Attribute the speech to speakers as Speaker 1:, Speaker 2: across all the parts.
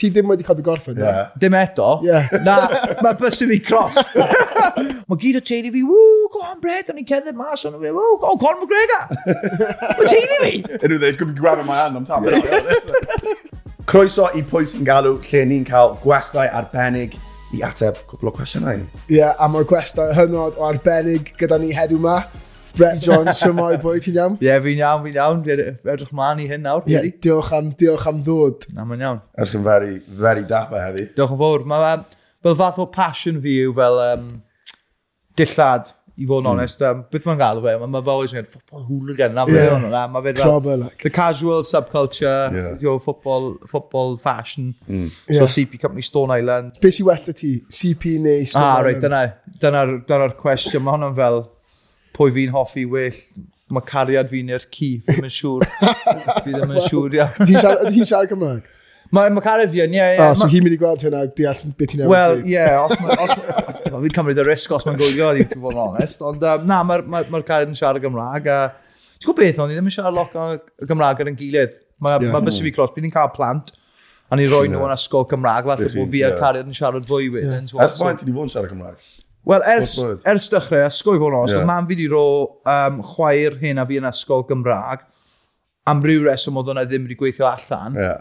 Speaker 1: ti ddim wedi cael dy gorffen,
Speaker 2: yeah. da?
Speaker 3: Dim eto.
Speaker 1: Yeah.
Speaker 3: Na, mae bus i fi cross. mae gyd o teulu fi, ww, go on Brad, o'n i'n cedder mas, o'n i'n fi, ww, go on Conor McGregor. Mae teulu fi.
Speaker 2: Unrhyw ddeud, gwybod grabbing my hand, am tam. Croeso i pwy sy'n galw lle ni'n cael gwestai arbennig i ateb cwbl o cwestiynau.
Speaker 1: Ie, yeah, a mae'r gwestai hynod o arbennig gyda ni heddiw yma. Brett John, siwmai boi, ti'n iawn?
Speaker 3: Ie, yeah, fi'n iawn, fi'n iawn. Edrych mlaen i hyn nawr.
Speaker 1: Ie,
Speaker 3: yeah,
Speaker 1: diolch, am, diolch am ddod.
Speaker 3: Na, mae'n iawn.
Speaker 2: Edrych yn very, very dafa heddi.
Speaker 3: Diolch yn fawr. Mae fel fath o passion fi yw fel um, dillad, i fod yn hmm. onest. Um, beth mae'n galw fe? Mae fel oes yn gwneud ffobol hooligan. Na,
Speaker 1: yeah.
Speaker 3: na, mae fe
Speaker 1: Proper, like.
Speaker 3: The casual subculture,
Speaker 2: yeah.
Speaker 3: you know, football, football fashion. Mm. So yeah. CP Company Stone Island.
Speaker 1: Beth sy'n well da ti? CP neu Stone
Speaker 3: ah,
Speaker 1: Island?
Speaker 3: Ah, right, dyna'r dyna, dyna cwestiwn. Mae hwnna'n fel pwy fi'n hoffi well, mae cariad fi'n i'r ci, fi ddim yn siŵr. fi ddim yn siŵr, ia.
Speaker 1: Ydy hi'n siarad Cymraeg?
Speaker 3: Mae ma Cariad fi yn, ie, ie.
Speaker 1: Ah, so hi'n mynd i gweld hynna, deall beth ti'n
Speaker 3: Wel, ie, os mae... Fi'n cymryd y risg os mae'n gwylio, i fod yn onest. Ond um, na, mae'r ma, ma Cariad yn siarad Gymraeg. A... Ti'n gwybod beth, ond i ddim yn siarad lot o Gymraeg ar yn gilydd. Mae yeah. ma bys i fi clos, ni'n cael plant a ni'n rhoi nhw yn ysgol Cymraeg, falle bod fi a Cariad yn siarad fwy wedyn. Yeah.
Speaker 2: Ers faint ti wedi bod yn siarad Cymraeg?
Speaker 3: Wel, ers, ers dechrau, ysgol i fod yn os, yeah. mam fi wedi ro um, chwaer hyn a fi yn ysgol Gymraeg, am ryw reswm oedd hwnna ddim wedi gweithio allan,
Speaker 2: yeah.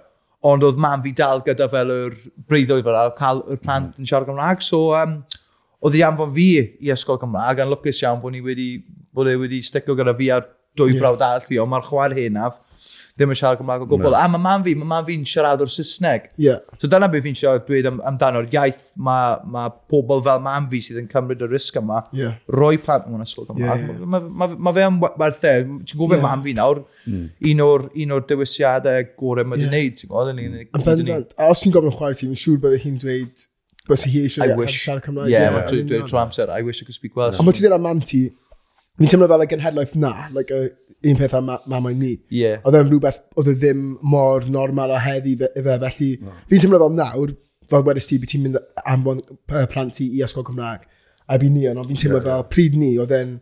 Speaker 3: ond oedd mam fi dal gyda fel yr breiddoedd fel yna, cael yr plant mm. yn siarad Gymraeg, so um, oedd hi anfon fi i ysgol Gymraeg, a'n lwcus iawn bod ni wedi, bod e wedi sticio gyda fi a'r dwy
Speaker 1: yeah.
Speaker 3: brawd all fi, ond mae'r chwaer hynaf, ddim yn siarad Gymraeg o gwbl. No. A mae mam fi, mae mam fi'n siarad o'r Saesneg.
Speaker 1: Yeah.
Speaker 3: So dyna beth fi'n siarad dweud am, amdano'r iaith mae ma pobl fel mam fi sydd yn cymryd y risg yma,
Speaker 1: yeah.
Speaker 3: roi plant mewn ysgol Gymraeg.
Speaker 1: Yeah, yeah.
Speaker 3: Mae ma, ma fe am werthau, e. ti'n gwybod
Speaker 1: yeah.
Speaker 3: mam fi nawr, mm. un o'r, un o'r dewisiadau gorau mae yeah. gwneud. ti'n gwybod? Yn
Speaker 1: bendant, a os ti'n gofyn chwaer ti, fi'n siŵr bydde hi'n dweud Bys hi eisiau siarad Cymraeg. Ie, yeah,
Speaker 3: yeah,
Speaker 1: dwi'n
Speaker 3: trwy amser, I wish I could speak Welsh.
Speaker 1: Ond bod ti dweud am mam ti, Fi'n teimlo fel like, yn headlife na, like, uh, un peth am mam o'n ni.
Speaker 3: Yeah.
Speaker 1: Oedd e'n rhywbeth, oedd e ddim mor normal o heddi fe, felly no. fi'n teimlo fel nawr, fel wedys ti, byd ti'n mynd anfon plant ti i ysgol Cymraeg, a byd ni ond fi'n teimlo yeah, fel pryd ni, oedd e'n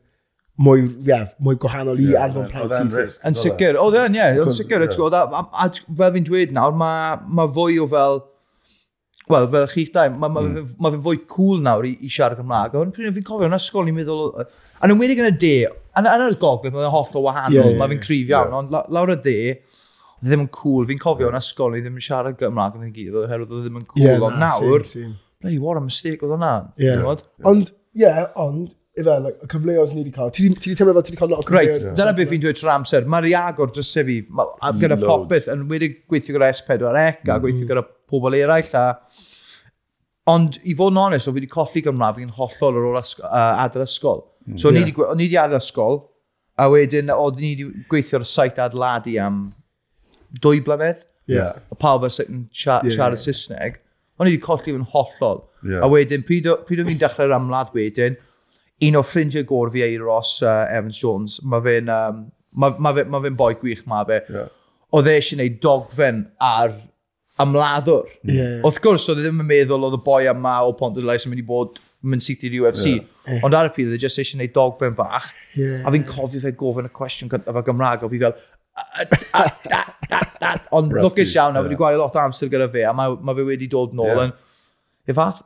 Speaker 1: mwy, yeah, mwy gwahanol i yeah, anfon plant ti.
Speaker 3: Yn sicr, oedd e'n, ie, yn sicr. A fel fi'n dweud nawr, mae ma fwy o fel, Wel, fel chi'ch dau, mae ma, ma, mm. ma fwy cool nawr i, i siarad Cymraeg. Ond fi'n cofio yn ysgol, ni'n meddwl, Yn ymwedig yn y de, yn, yn yr gogledd, mae'n holl o wahanol,
Speaker 1: yeah, yeah,
Speaker 3: mae
Speaker 1: fi'n
Speaker 3: crifio yeah. ond la, lawr y de, e ddim yn cool. Fi'n cofio yn ysgol, ni e ddim yn siarad Gymraeg yn y gyd, oherwydd oedd e ddim yn cool.
Speaker 1: Yeah,
Speaker 3: ond
Speaker 1: na,
Speaker 3: nawr,
Speaker 1: same,
Speaker 3: bloody what a mistake oedd hwnna. Yeah.
Speaker 1: Ond, yeah, ond, ife, like, y cyfleoedd ni wedi cael. Ti wedi teimlo fel ti wedi cael lot o cyfleoedd?
Speaker 3: Right, dyna beth fi'n dweud trwy'r amser. Mae'r iagor dros sef i, gyda popeth, yn wedi gweithio gyda S4C, a mhm. gweithio gyda pobl eraill, a... Ond, i fod yn onest, o fi wedi colli Gymraeg yn hollol ar ôl ysgol, uh, adael ysgol. So yeah. o'n i wedi ar ysgol, a wedyn o'n i wedi gweithio ar y site adladu am dwy blynedd.
Speaker 1: Yeah.
Speaker 3: A pawb yn siarad
Speaker 1: yeah, yeah.
Speaker 3: Saesneg. O'n i wedi colli fy'n hollol.
Speaker 2: Yeah.
Speaker 3: A wedyn, pryd o'n i'n dechrau'r amladd wedyn, un o ffrindiau gor fi Eiros uh, Evans Jones, mae fe'n um, ma, ma fe, ma fe boi gwych ma fe.
Speaker 2: Yeah.
Speaker 3: Oedd e eisiau gwneud dogfen ar ymladdwr.
Speaker 1: Yeah.
Speaker 3: Wrth gwrs, oedd e ddim yn meddwl oedd y boi yma o pont o'r lais yn mynd i bod mynd syth i'r UFC.
Speaker 1: Yeah.
Speaker 3: Ond ar y pryd, oedd e jyst eisiau gwneud dogfen fach.
Speaker 1: Yeah.
Speaker 3: A fi'n cofio fe gofyn y cwestiwn gyntaf o Gymraeg, o fi fel, ond lwcus iawn, a fi wedi gwario lot o amser gyda fe, a mae, mae fe wedi dod nôl yn, e fath,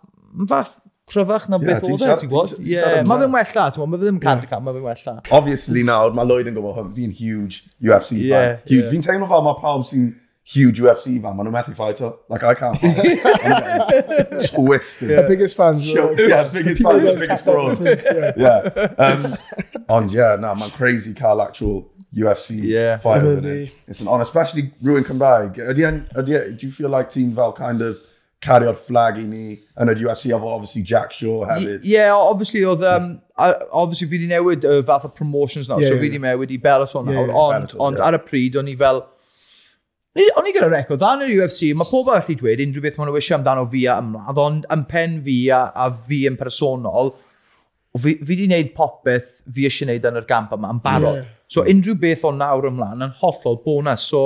Speaker 3: fath cryfach na beth oedd e, ti'n gwybod? Ie, mae fe'n wella, ti'n gwybod, mae fe ddim yn y cam, mae fe'n wella.
Speaker 2: Obviously nawr, mae Lloyd yn gwybod hwn, fi'n huge UFC fan. Huge, fi'n teimlo fel mae pawb sy'n huge UFC fan, maen nhw'n methu fighter. Like, I can't fight. Twisted. Yeah.
Speaker 1: The biggest fans.
Speaker 2: Sure. yeah, biggest fans,
Speaker 1: the
Speaker 2: biggest frauds.
Speaker 1: yeah.
Speaker 2: yeah. Um, ond, yeah, na, mae'n crazy cael actual UFC
Speaker 3: yeah.
Speaker 2: fight over it. It's an honor, especially rwy'n Cymraeg. Ydy, ydy, e, do you feel like ti'n fel kind of carrio'r flag i ni yn yr UFC efo obviously Jack Shaw hefyd.
Speaker 3: Yeah, obviously oedd um, obviously fi wedi newid uh, y fath o promotions nawr,
Speaker 1: yeah,
Speaker 3: so
Speaker 1: yeah,
Speaker 3: fi wedi newid i Bellator nawr,
Speaker 1: yeah,
Speaker 3: ond,
Speaker 2: Bellator,
Speaker 3: ond
Speaker 2: yeah.
Speaker 3: ar y pryd o'n i fel O'n i gyda record dda yn yr UFC, mae pob allu dweud unrhyw beth maen nhw eisiau amdano fi a ymladd, ond yn pen fi a, a fi yn personol, fi fi wedi gwneud popeth fi eisiau gwneud yn yr gamp yma, yn barod.
Speaker 1: Yeah.
Speaker 3: So unrhyw beth o nawr ymlaen yn hollol bonus. So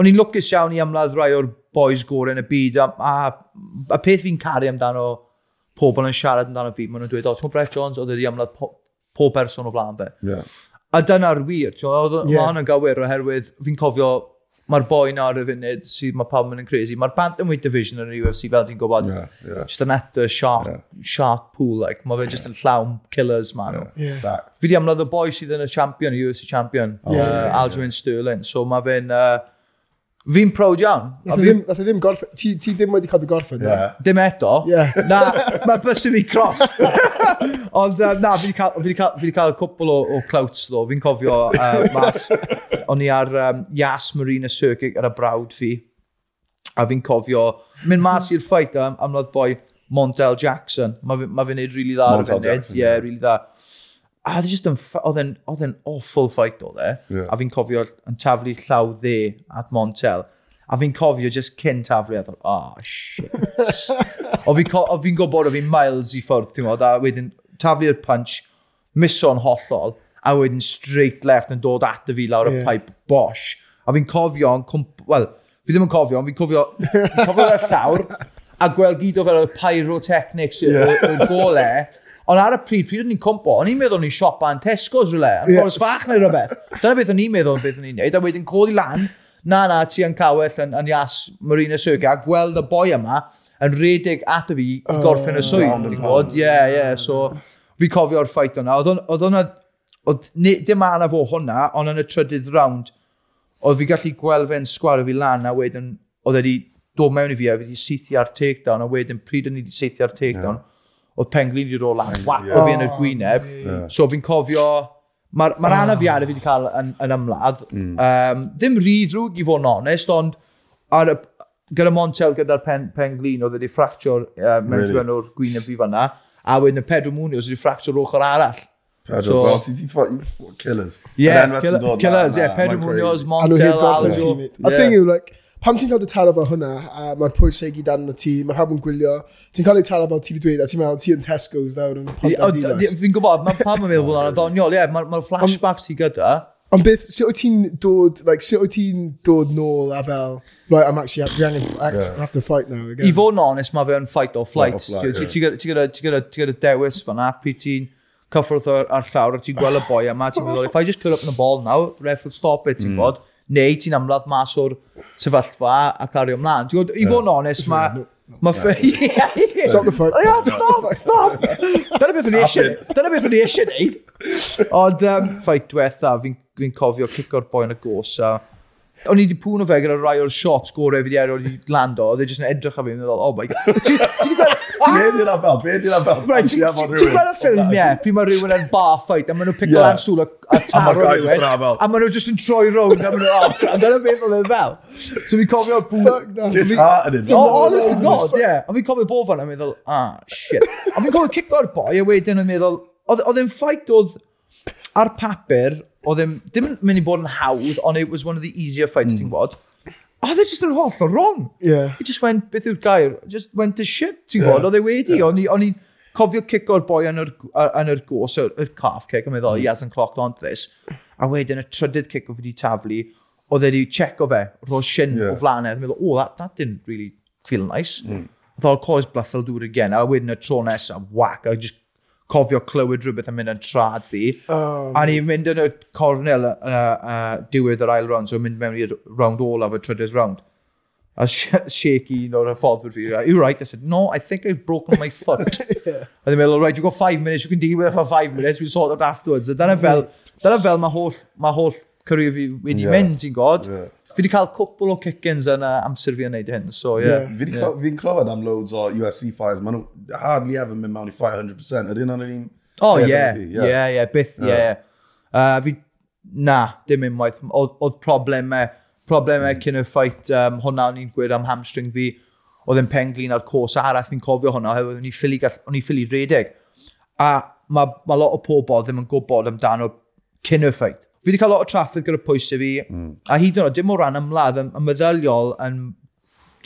Speaker 3: o'n i'n lwcus iawn i ymladd rai o'r boys gorau yn y byd a, a, a peth fi'n caru amdano pobl yn siarad amdano fi, maen nhw'n dweud, o, ti'n Brett Jones, oedd wedi ymladd po, pob person o flaen fe.
Speaker 2: Yeah.
Speaker 3: A dyna'r wir, ti'n
Speaker 1: oedd
Speaker 3: yeah. yn gywir oherwydd fi'n cofio mae'r boi na ar y funud sydd mae pawb yn crazy. Mae'r bantamweight division yn yr UFC fel ti'n gwybod.
Speaker 2: Yeah, yeah.
Speaker 3: Just an eto shark,
Speaker 2: yeah.
Speaker 3: shark pool. Like, mae fe just yn llawn killers man.
Speaker 1: Yeah.
Speaker 2: Yeah.
Speaker 3: Fi di amlad y boi sydd yn y champion, y UFC champion,
Speaker 1: oh,
Speaker 3: uh,
Speaker 1: yeah,
Speaker 3: Aljamain yeah. Sterling. So mae fe'n... Uh, Fi'n proud iawn.
Speaker 1: E nath e ddim gorffen, ti, ti ddim wedi cael dy gorffen,
Speaker 2: yeah.
Speaker 3: Dim eto.
Speaker 1: Yeah.
Speaker 3: na, mae bus i fi cross. Ond uh, na, fi wedi cael, fi cael, fi cael cwpl o, o clouts ddo. Fi'n cofio uh, mas, o'n i ar um, Yas Marina Circuit ar y brawd fi. A fi'n cofio, mynd mas i'r ffait am, am roedd boi Montel Jackson. Mae fi'n ma fi'n neud rili really dda ar y funud. Ie, rili dda a oedd e just yn, oedd yn, oedd yn awful fight o dde.
Speaker 2: Yeah.
Speaker 3: A fi'n cofio yn taflu llaw dde at Montel. A fi'n cofio just cyn taflu a thought, oh shit. o fi'n fi gwybod o fi'n miles i ffwrdd, ti'n modd, a wedyn taflu'r punch, miso'n hollol, a wedyn straight left yn dod at y fi lawr y
Speaker 1: yeah.
Speaker 3: pipe bosh. A fi'n cofio, wel, fi ddim yn cofio, ond fi'n cofio, fi'n cofio ar llawr, a gweld gyd o fel y pyrotechnics
Speaker 2: yeah.
Speaker 3: y gole, Ond ar y pryd, pryd o'n i'n cwmpo, o'n i'n meddwl o'n i'n siopa yn Tesco's rhywle, yn Boris Fach neu rhywbeth. Dyna beth o'n i'n meddwl beth o'n i'n neud, a wedyn cod i lan, na na, ti yn cawell yn, yn ias Marina Sirga, a gweld y boi yma yn redig at y fi i gorffen y swydd. Ie, ie, so fi cofio'r ffaith o'na. Oedd o'na, dim anna fo hwnna, ond yn y trydydd round, oedd fi gallu gweld fe'n sgwario fi lan, a wedyn oedd wedi dod mewn i fi a fi wedi seithi ar takedown, a wedyn pryd o'n i wedi seithi ar takedown, yeah oedd penglin i ro lan, wac o fi yn y gwyneb. Yeah. So fi'n cofio, mae'r ma, ma oh. anafiadau fi wedi cael yn, yn ymladd, mm. um, ddim rhy ddrwg i fod yn onest, ond ar y, gyda Montel gyda'r pen, penglin oedd wedi ffractio'r uh, mewn
Speaker 2: really?
Speaker 3: o'r gwyneb fi fanna, a wedyn y Pedro Munoz wedi ffractio'r ochr arall.
Speaker 2: Pedro,
Speaker 3: so,
Speaker 2: ti di killers.
Speaker 3: Yeah, killers, yeah, Pedro Munoz, Montel, Aljo.
Speaker 1: A thing yw, like, pam ti'n cael dy taro fel hwnna, a mae'r pwysau i gyd arno ti, mae pawb yn gwylio, ti'n cael ei taro fel ti wedi dweud, a ti'n meddwl ti yn Tesco's nawr yn panta
Speaker 3: ddinas. Fi'n gwybod, mae pawb yn meddwl hwnna'n ddoniol, ie, mae'r flashbacks i gyda.
Speaker 1: Ond beth, sut wyt ti'n dod, like, sut wyt ti'n dod nôl a fel, right, I'm actually, dwi angen act,
Speaker 2: yeah.
Speaker 1: have to fight now again.
Speaker 3: I fod yn honest, mae fe yn fight or flight. Ti'n gyda dewis fan'na, pryd ti'n cyffwrdd ar llawr, a ti'n gweld y boi yma, ti'n meddwl, if I just cut up in the ball now, ref will stop it, ti'n mm. bod neu ti'n amlad mas o'r sefyllfa a cario ymlaen. Ti'n gwybod, i fod yn onest, mae... Mae ffe...
Speaker 1: Stop the fight.
Speaker 3: Stop, stop. Dyna beth o'n i eisiau neud. Dyna beth o'n i eisiau neud. Ond, um, ffait diwetha, fi'n fi cofio cico'r boi yn y gos a O'n i wedi pwn o fe gyda rai o'r shots gorau fi wedi erioed wedi lando, oedd e jyst yn edrych ar fi, yn dweud, oh my god. Ti wedi gweld...
Speaker 2: Be di'n fel, be di'n fel?
Speaker 3: Right,
Speaker 2: ti wedi
Speaker 3: gweld y ffilm, ie, pi mae rhywun yn bar fight, a maen nhw'n
Speaker 2: pigo
Speaker 3: lan sŵl a taro rhywun, a maen nhw jyst yn troi rownd, a maen nhw'n, oh, a dyna beth oedd e fel. So fi cofio pwn...
Speaker 1: Fuck that.
Speaker 2: Disheartening.
Speaker 3: Oh, honest to god, ie. A fi cofio bob fan, a meddwl, ah, shit. A fi'n cofio kick o'r boi, a wedyn yn meddwl, oedd e'n ffaith oedd ar papur, oedd ddim, ddim yn mynd i bod yn hawdd, ond it was one of the easier fights, mm. ti'n gwybod. Oedd e just yn hollol wrong.
Speaker 1: Yeah.
Speaker 3: It just went, beth yw'r gair, just went to shit, ti'n gwybod, yeah. oedd e wedi, yeah. o'n i, o'n i cofio kick o'r boi yn yr, yn yr gos, yr, yr calf kick, a meddwl, mm. he hasn't clocked on to this. A wedyn y trydydd kick o wedi taflu, oedd e wedi o fe, roedd shin
Speaker 2: yeah.
Speaker 3: o flanedd, e, yn meddwl, oh, that, that didn't really feel nice. Mm. I call e coes bluff, I'll do it again. A wedyn y tro nesaf, whack, I e just cofio clywed rhywbeth yn mynd yn trad fi.
Speaker 1: Oh,
Speaker 3: a ni'n mynd yn y cornel yn uh, diwedd yr ail round, so mynd mewn i'r round olaf y trydydd round. A shaky un o'r ffordd fi. You're right. I said, no, I think I've broken my foot. yeah. A ddim meddwl, right, you've got five minutes, you can deal with it for five minutes, we'll sort it afterwards. A dyna fel, dyna fel mae holl, ma holl career fi wedi
Speaker 2: yeah.
Speaker 3: mynd, ti'n god.
Speaker 2: Yeah
Speaker 3: fi wedi cael cwpl o kick-ins yn amser fi yn neud hyn, so ie. Yeah.
Speaker 2: Yeah. Fi'n yeah. fi clywed am loads o UFC fires, maen nhw hardly ever mynd mewn i fight 100%, ydy'n o'n un...
Speaker 3: O,
Speaker 2: ie,
Speaker 3: ie, ie, byth, ie. Uh, fi, na, dim unwaith, oedd problemau, problemau mm. cyn y ffait, um, hwnna o'n i'n gwir am hamstring fi, oedd yn penglin ar cwrs arall, fi'n cofio hwnna, oedd o'n i ffili, o'n i ffili redeg. A mae ma lot o pobl ddim yn gwybod amdano cyn y ffait fi wedi cael lot o traffic gyda pwysau fi, mm. a hyd yn oed, dim o ran ymladd, yn meddyliol yn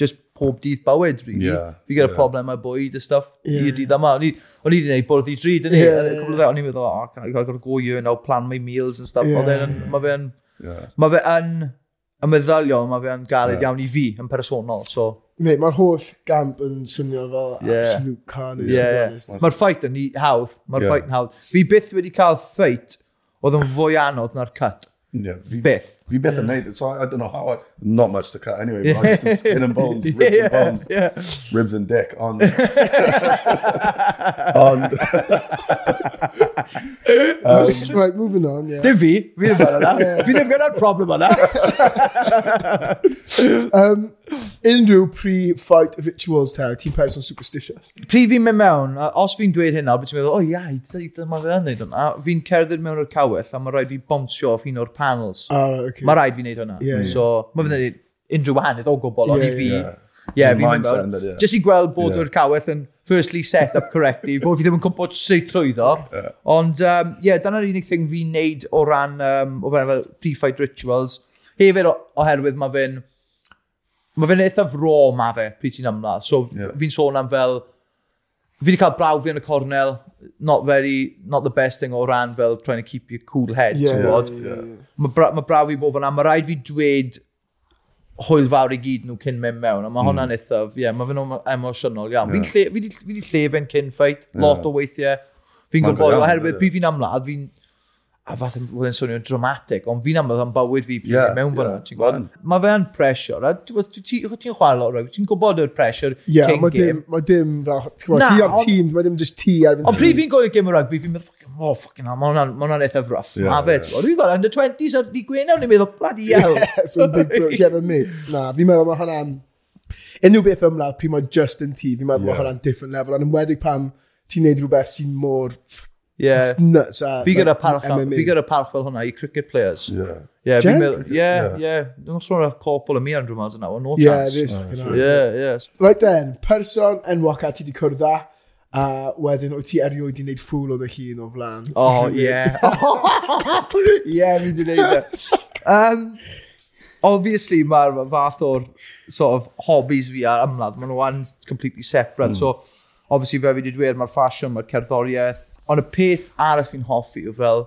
Speaker 3: just pob dydd bywyd, really.
Speaker 2: Yeah,
Speaker 3: fi gyda
Speaker 2: yeah.
Speaker 3: problem â bwyd a stuff,
Speaker 1: yeah.
Speaker 3: i'r dydd yma. O'n i wedi gwneud bwrdd i dri, dyn ni.
Speaker 1: Yeah,
Speaker 3: yeah. Cwbl o o'n i'n meddwl, oh, can I gotta go you and plan my meals and stuff.
Speaker 1: Yeah.
Speaker 3: Mae
Speaker 2: fe'n,
Speaker 3: mae fe yn, y meddyliol, mae fe'n galed
Speaker 2: yeah.
Speaker 3: iawn i fi yn personol, so...
Speaker 1: Mate, mae'r holl gamp yn swnio fel
Speaker 3: yeah.
Speaker 1: absolute carnage,
Speaker 3: yeah, yeah. Mae'r ffait yn hawdd, mae'r
Speaker 2: yeah.
Speaker 3: ffait yn hawdd. Fi byth wedi cael ffait oedd yn fwy anodd na'r cut.
Speaker 2: Yeah, fi,
Speaker 3: Beth.
Speaker 2: Fi beth yn neud, so I don't know how, I, not much to cut anyway, yeah. but I just did skin and bones, ribs yeah, and bones,
Speaker 3: yeah.
Speaker 2: ribs and dick on. on.
Speaker 1: Um, right, moving on, yeah.
Speaker 3: Dim fi, fi ddim fel yna. Fi ddim gyda'r problem yna.
Speaker 1: um, unrhyw pre-fight rituals ta, ti'n person superstitious?
Speaker 3: Pryd fi'n mynd mewn, a os fi'n dweud hynna, beth ti'n meddwl, o ia, dyma fe yn neud hwnna. Fi'n cerdded mewn o'r cawell, a mae rhaid fi bonsio off un o'r panels.
Speaker 1: Ah, okay.
Speaker 3: Mae rhaid fi wneud hwnna.
Speaker 1: Yeah,
Speaker 3: so, yeah. mae fe'n neud unrhyw wahaniaeth o gwbl, yeah,
Speaker 1: ond
Speaker 3: i fi, yeah
Speaker 2: Yeah,
Speaker 3: fi'n mynd
Speaker 2: yeah.
Speaker 3: Just i gweld bod
Speaker 2: yeah.
Speaker 3: o'r cawell yn firstly set up correctly, bod fi ddim yn gwybod sut trwyddo. Yeah. Ond, um, yeah, dyna'r unig thing fi'n neud o ran, um, o ran fel pre-fight rituals. Hefyd oherwydd mae fe'n, mae fe'n eithaf raw ma fe, pryd ti'n ymlaen. So
Speaker 2: yeah.
Speaker 3: fi'n sôn am fel, fi wedi cael braw fi yn y cornel, not very, not the best thing o ran fel trying to keep your cool head,
Speaker 1: yeah,
Speaker 3: ti'n bod?
Speaker 1: Yeah, yeah, yeah.
Speaker 3: Mae bra, ma braw fi bod fyna, mae rhaid fi dweud hwyl fawr i gyd nhw cyn mynd mewn, a mae mm. hwnna'n eithaf, ie, yeah, mae fe'n emosiynol iawn. Yeah. Fi wedi llefen cyn ffeit, yeah. lot o weithiau. Fi'n gwybod, oherwydd, fi fi'n amlad, fi'n a fath yn swnio'n dramatic, ond fi'n amlwg am bywyd fi pryd yeah, mewn
Speaker 2: yeah,
Speaker 3: fyna.
Speaker 2: Yeah,
Speaker 3: mae fe'n pressure, a ti'n ti chwarae lot rhaid, ti'n gwybod o'r pressure
Speaker 1: yeah,
Speaker 3: cyn game.
Speaker 1: Mae dim, mae
Speaker 3: dim,
Speaker 1: ti ar tîm, mae dim just ti ar fynd tîm.
Speaker 3: Ond pryd fi'n gwylio game o rugby, fi'n meddwl, oh, fucking hell, mae hwnna'n eitha rough.
Speaker 2: Yeah,
Speaker 3: a fe,
Speaker 2: yeah.
Speaker 3: dwi'n gwybod, under 20s ar di gwenaw, ni'n meddwl, bloody hell.
Speaker 1: so, big bro, ti efo mit, Na, fi'n meddwl mae hwnna'n, unrhyw beth ymladd, pryd mae just yn ti, fi'n meddwl mae hwnna'n different level, ond yn wedig pam ti'n neud rhywbeth sy'n mor Yeah.
Speaker 3: It's
Speaker 1: nuts. Uh, a...
Speaker 3: fi gyda parch, fi gyda parch fel hwnna i cricket players.
Speaker 2: Yeah.
Speaker 3: Yeah, fi'n meddwl,
Speaker 2: yeah,
Speaker 3: yeah. Dwi'n sôn o'r copol y mi Andrew Miles yna, no
Speaker 1: yeah,
Speaker 3: chance.
Speaker 1: Is, yeah, yes.
Speaker 3: yeah, yeah.
Speaker 1: Right then, person enwog a ti di cwrdd a, a wedyn wyt ti erioed i wneud ffwl o dy hun o flan.
Speaker 3: Oh, yeah. yeah, mi di wneud e. Um, obviously, mae'r fath o'r sort of hobbies fi a'r ymladd, maen nhw'n completely separate. Mm. So, obviously, fe fi di dweud, mae'r fashion, mae'r cerddoriaeth, Ond y peth arall fi'n hoffi yw fel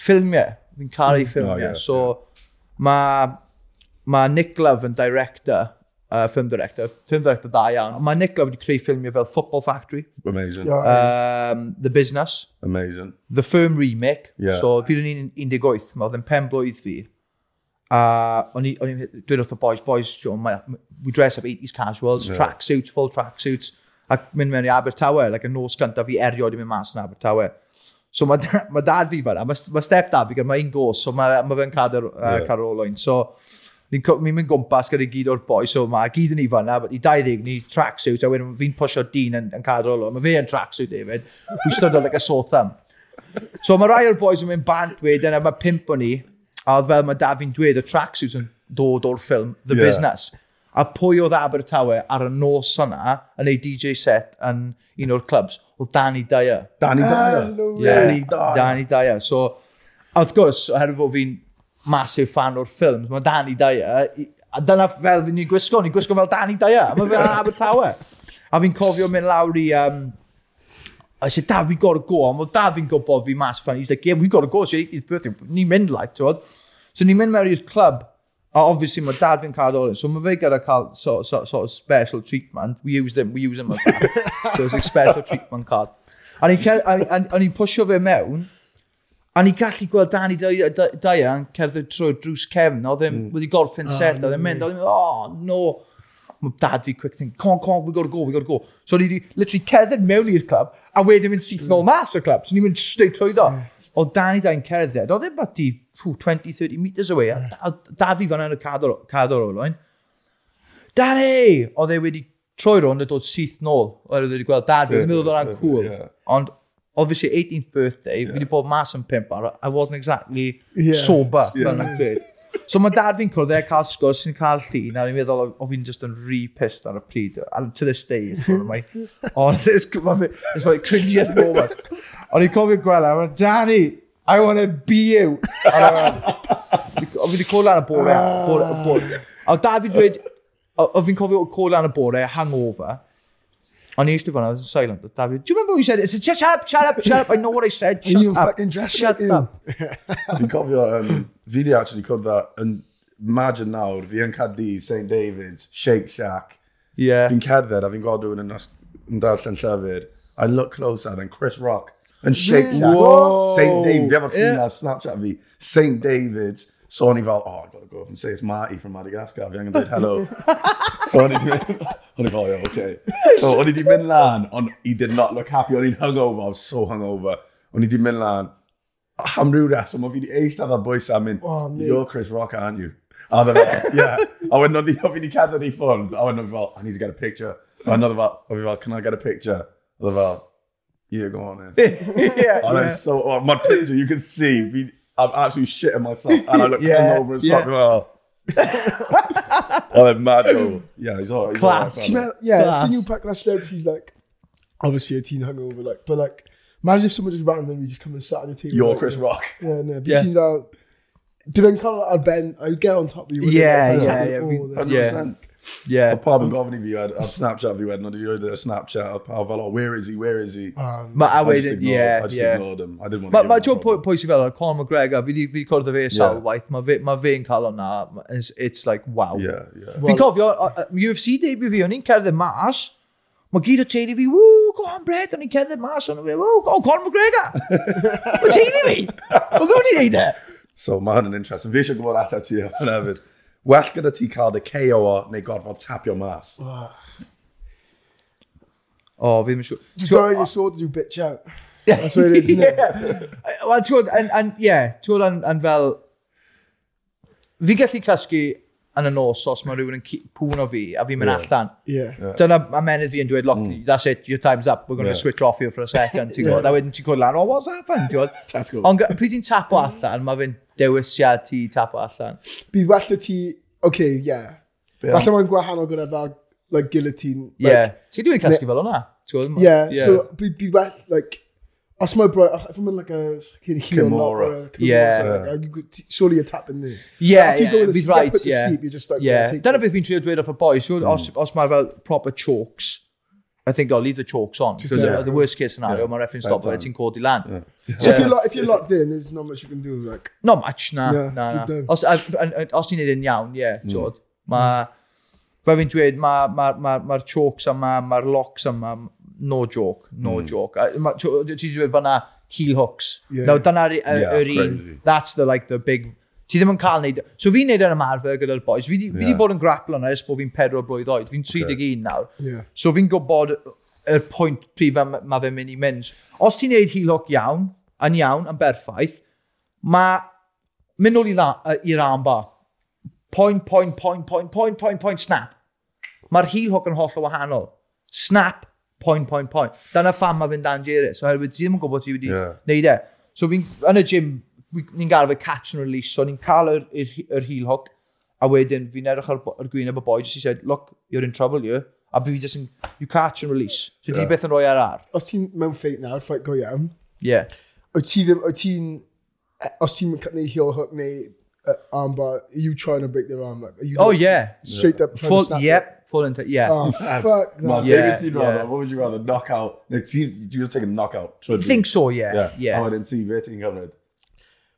Speaker 3: ffilmiau. Fi'n caru mm. ffilmiau.
Speaker 2: Oh, yeah,
Speaker 3: so, yeah. mae ma Nick Love yn director, uh, film director, film director da iawn. Mae Nick Love wedi creu ffilmiau fel Football Factory.
Speaker 2: Amazing.
Speaker 3: Um, The Business.
Speaker 2: Amazing.
Speaker 3: The Firm Remake.
Speaker 2: Yeah.
Speaker 3: So, pryd o'n i'n 18, mae oedd yn pen blwydd fi. A uh, o'n i'n dweud wrth y boys, boys, you know, my, we dress up 80s casuals, yeah. tracksuits, full track suits ac mynd mewn i Abertawe, like y nos gyntaf fi erioed i mynd mas yn Abertawe. So mae ma dad fi fanna, mae ma step dad fi gyda, mae un gos, so mae ma fe'n cadw uh, Carolyn. So, ni'n ni mynd gwmpas gyda gyd o'r boi, so mae gyd yn i fanna, i 20 ni tracksuit, a wedyn fi'n pwysio dyn yn, yn cadw o'r mae fe yn tracksuit David, we stood on like a sore thumb. So mae rai o'r boys yn mynd bant wedyn, a mae pimp o'n ni, a oedd fel mae dad fi'n dweud, y tracksuit yn dod o'r ffilm, The
Speaker 2: yeah.
Speaker 3: Business. A pwy oedd Abertawe ar y nos yna yn ei DJ set yn un o'r clubs? Oedd Danny Dyer.
Speaker 2: Danny Dyer.
Speaker 1: Ah,
Speaker 2: Danny Dyer.
Speaker 3: Danny Dyer. So, a wrth gwrs, oherwydd bod fi'n massive fan o'r ffilms, mae Danny Dyer, a dyna fel fi'n ni'n gwisgo, ni'n gwisgo fel Danny Dyer, a mae fe'n Abertawe. A fi'n cofio mynd lawr i, um, I said, Dad, we got to go. Ond Dad fi'n gwybod fi mas fan. He's like, yeah, we got to go. So, it's birthday. Ni'n mynd, like, ti'n So, ni'n mynd mewn i'r club A obviously mae dad fi'n cael o'r so mae fe gyda cael sort sort, sort of special treatment. We use them, we use them like that. so it's a special treatment card. A ni'n pwysio fe mewn, a ni'n gallu gweld Danny Dian cerdded trwy drws cefn, oedd e'n hmm. wedi gorffen set, ah, oedd e'n mynd, oedd e'n oh no, mae dad fi quick thing, come on, come on, we gotta go, we gotta go. So ni literally cerdded mewn i'r club, a wedyn mynd syth nôl mas o'r club, so ni'n mynd straight trwy do. Hmm. Oedd Danny Dian cerdded, oedd e'n bati 20-30 metres away. A da, da fi fan yn y cadw'r olwyn. Danny! Oedd e wedi troi rownd a dod syth nôl. Oedd e wedi gweld dad fi. Dwi'n meddwl oedd o'n cool.
Speaker 2: Yeah.
Speaker 3: Ond obviously 18th birthday, yeah. fi wedi bod mas yn pimp ar, I wasn't exactly
Speaker 1: yeah.
Speaker 3: sober. Yeah. so mae dad fi'n cwrdd e cael sgwrs sy'n cael llun, a fi'n meddwl o fi'n just yn re-pissed ar y pryd, and to this day, it's one of my, oh, it's, my, it's my cringiest moment. Ond i'n cofio gweld, e, a Danny, I want to be you. o fi wedi cwrdd lan y bore. bore, bore. O David wedi... O fi'n cofio cwrdd lan y bore, hangover. O'n i eisiau fan, I was silent. David, do you remember what you said? I said, shut up, shut up, shut up. I know what I said. Shut
Speaker 1: you
Speaker 3: up.
Speaker 1: fucking dress
Speaker 3: shut
Speaker 1: you.
Speaker 3: up.
Speaker 2: Fi'n cofio, um, fi di actually cwrdd that, yn margin nawr, fi yn Cadi, St David's, Shake Shack.
Speaker 3: Yeah.
Speaker 2: Fi'n cerdded a fi'n gweld rhywun yn, yn darllen llyfr. I look closer and Chris Rock And Shake Shack. St. David. you ever seen
Speaker 3: yeah.
Speaker 2: that Snapchat V. St. David's. Sony Val, oh, I've got to go up and say it's Marty from Madagascar. If you haven't hello. so on he oh, yeah, okay. So on he did Milan, on he did not look happy. On he hungover, I was so hungover. On he did Milan, I'm rude at some of you. Ace have a boy, Sam in.
Speaker 1: Oh,
Speaker 2: You're Chris Rock, aren't you? Other than, yeah. I went on the of the cat that he found. I went on I need to get a picture. Another Val. can I get a picture? Other about, yeah, go on in.
Speaker 3: yeah, oh,
Speaker 2: And I'm so, oh, my picture, you can see, me, I'm absolutely shitting myself. And I look
Speaker 3: Yeah,
Speaker 2: over and
Speaker 3: yeah.
Speaker 2: fucking well. oh, they're mad though. Yeah, he's all, he's
Speaker 3: Class.
Speaker 1: See,
Speaker 2: fella.
Speaker 1: man, yeah,
Speaker 3: Class.
Speaker 1: the thing you pack that celebrities, like, obviously a teen hungover, like, but like, imagine if someone just randomly just come and sat on your table.
Speaker 2: You're
Speaker 1: like,
Speaker 2: Chris. Rock.
Speaker 1: Yeah, no, but
Speaker 3: Yeah.
Speaker 1: yeah. that. But then kind of I'd bend, I'd get on top of you. wouldn't
Speaker 3: Yeah,
Speaker 1: I?
Speaker 3: Yeah,
Speaker 1: had
Speaker 3: yeah, Yeah.
Speaker 2: Oedd pawb yn gofyn i fi ar, ar Snapchat fi wedyn, ond i roed ar Snapchat, oedd pawb fel, oh, where is he, where is he?
Speaker 1: Ah, um,
Speaker 3: Mae a wedyn,
Speaker 2: ignored,
Speaker 3: yeah,
Speaker 2: I just
Speaker 3: yeah.
Speaker 2: ignored him. I didn't want to
Speaker 3: Mae
Speaker 2: ma, pwy,
Speaker 3: pwy sy'n fel, Conor McGregor, fi wedi cwrdd â fe sawl
Speaker 2: yeah.
Speaker 3: waith, mae fe'n ma fe cael hwnna, it's, it's like, wow.
Speaker 2: Yeah, yeah.
Speaker 3: Fi'n well, cofio, UFC debut fi, o'n i'n cerdded mas, Mae gyd o teulu fi, woo, go on Brad, o'n i'n cerdded mas, o'n i'n fe, woo, oh, Conor McGregor. Mae teulu fi, mae gwrdd i'n wneud e.
Speaker 2: So mae hwn yn interesting, fi eisiau gwybod ateb ti o'n hefyd well gyda ti cael dy KO o neu gorfod tapio mas.
Speaker 3: O, oh, fi ddim yn siŵr.
Speaker 1: Just T'wo- die the sword you bitch out. That's what it is, isn't it?
Speaker 3: yeah. Wel, ti'n gwybod, yn- yn- ie, ti'n gwybod, yn- yn fel... Fi gallu casgu yn y nos os mae rhywun yn ci- pŵn o fi a fi'n mynd
Speaker 2: yeah.
Speaker 3: allan.
Speaker 1: Yeah.
Speaker 3: Dyna amenydd fi yn dweud, look, mm. that's it, your time's up, we're going to
Speaker 2: Ie.
Speaker 3: switch off here for a second. Ti'n gwybod, a wedyn ti'n gwybod lan, oh, what's happened? Ti'n gwybod?
Speaker 2: That's cool.
Speaker 3: Ond gy- pryd ti'n tapo mm. allan, mae fe'n dewisiad ti tapo allan.
Speaker 1: Bydd well da ti, oce, okay, yeah. Falle mae'n gwahanol gyda fel like, guillotine. Like,
Speaker 3: yeah. Ti wedi casglu fel hwnna? Yeah,
Speaker 1: yeah, so bydd well, like, os mae bro, if I'm in like a fucking heel
Speaker 2: Kimura.
Speaker 1: Kimura,
Speaker 3: yeah.
Speaker 1: Something, like, surely you're tapping there.
Speaker 3: Yeah,
Speaker 1: if you
Speaker 3: yeah,
Speaker 1: go in the sleep,
Speaker 3: right, yeah.
Speaker 1: sleep, you're just like,
Speaker 3: yeah.
Speaker 1: yeah
Speaker 3: Dyna beth fi'n trio dweud off y boi, so hmm. os, os mae fel proper chokes, I think I'll leave the chalks on.
Speaker 1: Just,
Speaker 3: because
Speaker 1: yeah.
Speaker 3: Uh, the worst case scenario,
Speaker 2: yeah.
Speaker 3: my referee stopped it,
Speaker 2: it's
Speaker 3: in Cordy Land. Yeah.
Speaker 1: So yeah. if, you're lo if you're locked in, there's not much you can do. Like...
Speaker 3: Not much, na.
Speaker 1: Yeah,
Speaker 3: na, na. Os, os ni'n neud yn iawn, ie, yeah, mm. Mae, fe fi'n dweud, mae'r ma, ma, ma, ma chalks yma, mae'r locks yma, no joke, no mm. joke. Ti'n dweud fanna heel hooks.
Speaker 1: Yeah.
Speaker 3: Now, dyna'r
Speaker 2: yeah,
Speaker 3: un, that's the, like, the big ti ddim yn cael neud. So fi'n neud e yr ymarfer gyda'r boys. Fi wedi
Speaker 2: yeah.
Speaker 3: Bod yn grapple yna ers bod fi'n pedwar blwydd oed. Fi'n 31 okay. nawr.
Speaker 1: Yeah.
Speaker 3: So fi'n gwybod y pwynt prif mae ma fe'n mynd i mynd. Os ti'n neud hilog iawn, yn iawn, yn berffaith, mae mynd nôl i'r armbar. Point, point, point, point, point, point, point, snap. Mae'r hilog yn holl o wahanol. Snap, point, point, point. Dyna pham mae fe'n dangerous, oherwydd ti ddim yn gwybod ti wedi
Speaker 2: yeah.
Speaker 3: neud e. So fi'n, yn y gym, ni'n gael fe catch and release, so ni'n cael yr, yr, yr heel hook, a wedyn fi'n edrych ar, ar gwyneb y boi, jyst i said, look, you're in trouble, you. A fi just yn, you catch and release. So yeah. di beth yn rhoi ar ar.
Speaker 1: Os ti'n mewn ffeit nawr, ffeit go iawn.
Speaker 3: Yeah.
Speaker 1: Wyt ti ddim, wyt ti'n, e, os ti'n neu heel hook neu uh, armbar, are you trying to break their arm? Like, are you
Speaker 3: oh,
Speaker 1: like,
Speaker 3: yeah.
Speaker 1: Straight yeah. up trying
Speaker 3: full,
Speaker 1: to snap
Speaker 3: Yep. It? Full into, yeah.
Speaker 1: Oh, fuck that.
Speaker 3: Man,
Speaker 2: yeah, yeah. Rather, what would you rather, knockout? Like, Like, you just take a knockout.
Speaker 3: I think so, yeah.
Speaker 2: Yeah.
Speaker 3: yeah.
Speaker 2: Oh, then ti'n beth ti'n cymryd?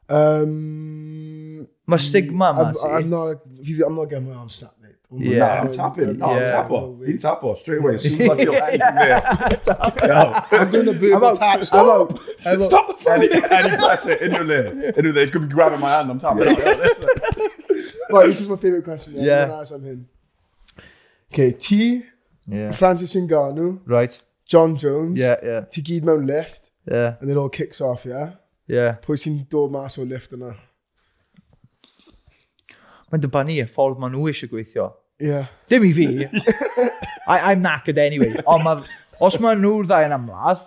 Speaker 1: Um,
Speaker 3: Mae stigma
Speaker 1: I'm. I'm not, I'm not getting my arm snapped, mate. Oh my
Speaker 3: Yeah.
Speaker 2: No, I'm tapping. No,
Speaker 3: Yeah.
Speaker 2: I'm tapo.
Speaker 1: No way.
Speaker 2: Straight away. As soon as I feel anything there. Yeah.
Speaker 1: I'm doing a verbal
Speaker 3: out.
Speaker 1: tap.
Speaker 3: I'm
Speaker 1: Stop.
Speaker 3: out. I'm out.
Speaker 2: Stop the phone. Any, any pressure, unrhyw le. Unrhyw le. It could be grabbing my hand. I'm tapping.
Speaker 1: Right, this is my favourite question. Yeah.
Speaker 3: Yeah.
Speaker 1: I'm gonna ask him him. Okay, T,
Speaker 3: Yeah.
Speaker 1: Francis Ngannou,
Speaker 3: Right.
Speaker 1: John Jones,
Speaker 3: Yeah, yeah.
Speaker 1: ti gyd mewn
Speaker 3: Yeah.
Speaker 1: and it all kicks off, yeah?
Speaker 3: Yeah.
Speaker 1: Pwy sy'n dod mas o lift yna?
Speaker 3: Mae'n dibynnu y ffordd maen nhw eisiau gweithio.
Speaker 1: Yeah.
Speaker 3: Dim i fi. I, I'm knackered anyway. Ond ma, os maen nhw'r ddau yn amladd,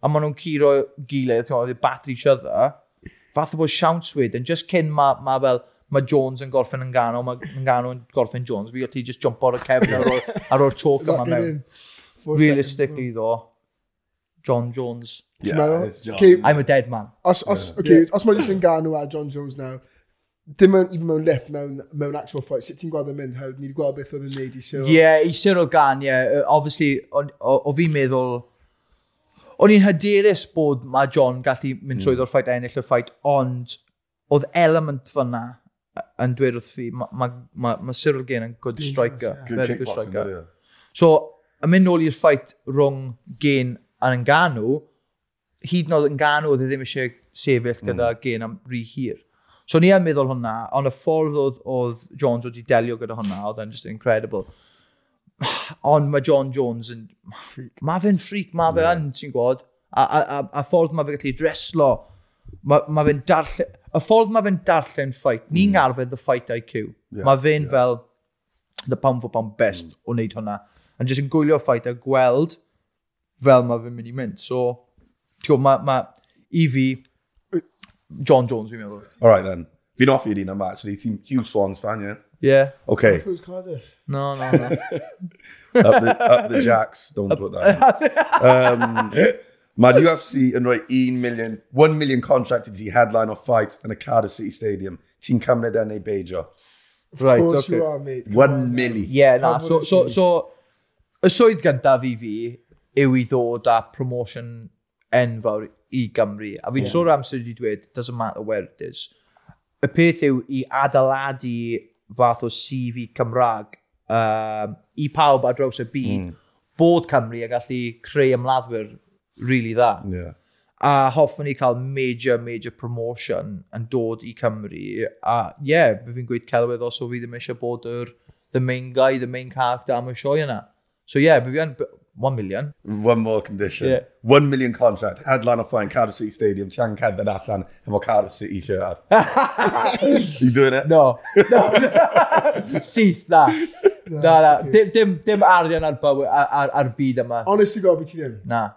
Speaker 3: a maen nhw'n curo gilydd, ti'n gwybod, batri each other, fath o bod siawns wedyn, just cyn mae ma fel, mae Jones yn gorffen yn gano, mae yn gano yn gorffen Jones, fi o ti just jump o'r cefn ar o'r talk yma mewn. Realistically ddo, John Jones.
Speaker 2: Yeah, it's John.
Speaker 1: Okay,
Speaker 3: I'm a dead man.
Speaker 1: Os, os, yeah. okay, yeah. os mae jyst yn ganw ar John Jones now, dim mewn, even mewn lift, mewn, mewn actual fight, sut ti'n gweld yn mynd, herwydd ni wedi gweld beth oedd yn neud i Cyril.
Speaker 3: Ie, yeah, i Cyril gan, ie. Yeah. Obviously, o, o, o fi'n meddwl, o'n i'n hyderus bod mae John gallu mynd hmm. trwy mm. o'r ffaith ennill y ffaith, ond oedd element fyna yn dweud wrth fi, mae ma, ma, ma Cyril Gain yn good striker.
Speaker 1: Yeah.
Speaker 2: Good
Speaker 3: very good striker. So, yn mynd nôl i'r ffaith rhwng Gain a'r yn ganw, hyd yn oed yn ganw oedd e ddim eisiau sefyll hmm. gyda mm. gen am rhy hir. So ni yn meddwl hwnna, ond y ffordd oedd, oedd Jones wedi delio gyda hwnna, oedd e'n just incredible. Ond mae John Jones yn... Mae fe'n ffric, mae fe yn, ti'n gwybod? A, a, a, a ffordd mae fe gallu dreslo, mae, ma fe'n darllen... Y ffordd mae fe'n darllen ffait, ni'n mm. arfer the fight IQ.
Speaker 2: Yeah,
Speaker 3: mae fe'n
Speaker 2: yeah.
Speaker 3: fel the pound for pound best mm. o wneud hwnna. Yn jyst yn gwylio ffait a gweld fel mae fe'n mynd i mynd. So, ti'n gwybod, mae ma, i fi, John Jones fi'n meddwl.
Speaker 2: All right then. Fi'n offi i'n un yma, so Ti'n huge Swans fan. Yeah?
Speaker 3: yeah.
Speaker 2: Okay.
Speaker 1: I thought Cardiff.
Speaker 3: No, no, no.
Speaker 2: up, the, up the jacks, don't put that in. um, Mae'r UFC yn rhoi 1 million, 1 million contract i ti headline o fight yn y Cardiff City Stadium. Ti'n cymryd yn ei beidio.
Speaker 3: Right,
Speaker 1: course
Speaker 3: okay.
Speaker 1: you Are, mate.
Speaker 2: 1 million.
Speaker 3: Yeah, na. So, so, so, y swydd gyntaf i fi yw i ddod â promotion enfawr i Gymru. A fi'n yeah. trwy'r amser wedi dweud, doesn't matter where it is. Y peth yw i adeiladu fath o CV Cymraeg um, i pawb ar draws y byd, mm. bod Cymru a gallu creu ymladdwyr really dda.
Speaker 2: Yeah.
Speaker 3: A hoffwn i cael major, major promotion yn dod i Cymru. A ie, yeah, fi'n gweud celwydd os o fi ddim eisiau bod yr the main guy, the main character am y sioe yna. So ie, yeah, fi yn 1 million.
Speaker 2: One more condition.
Speaker 3: Yeah.
Speaker 2: 1 million contract. Headline off fine Cardiff City Stadium. Chan Cedden allan efo Cardiff City shirt you doing it?
Speaker 3: No. No. Syth na. Na, na. Dim, dim, dim arian ar, bywy, ar, ar, byd yma.
Speaker 1: Honestly, go, beth ti ddim?
Speaker 3: Na.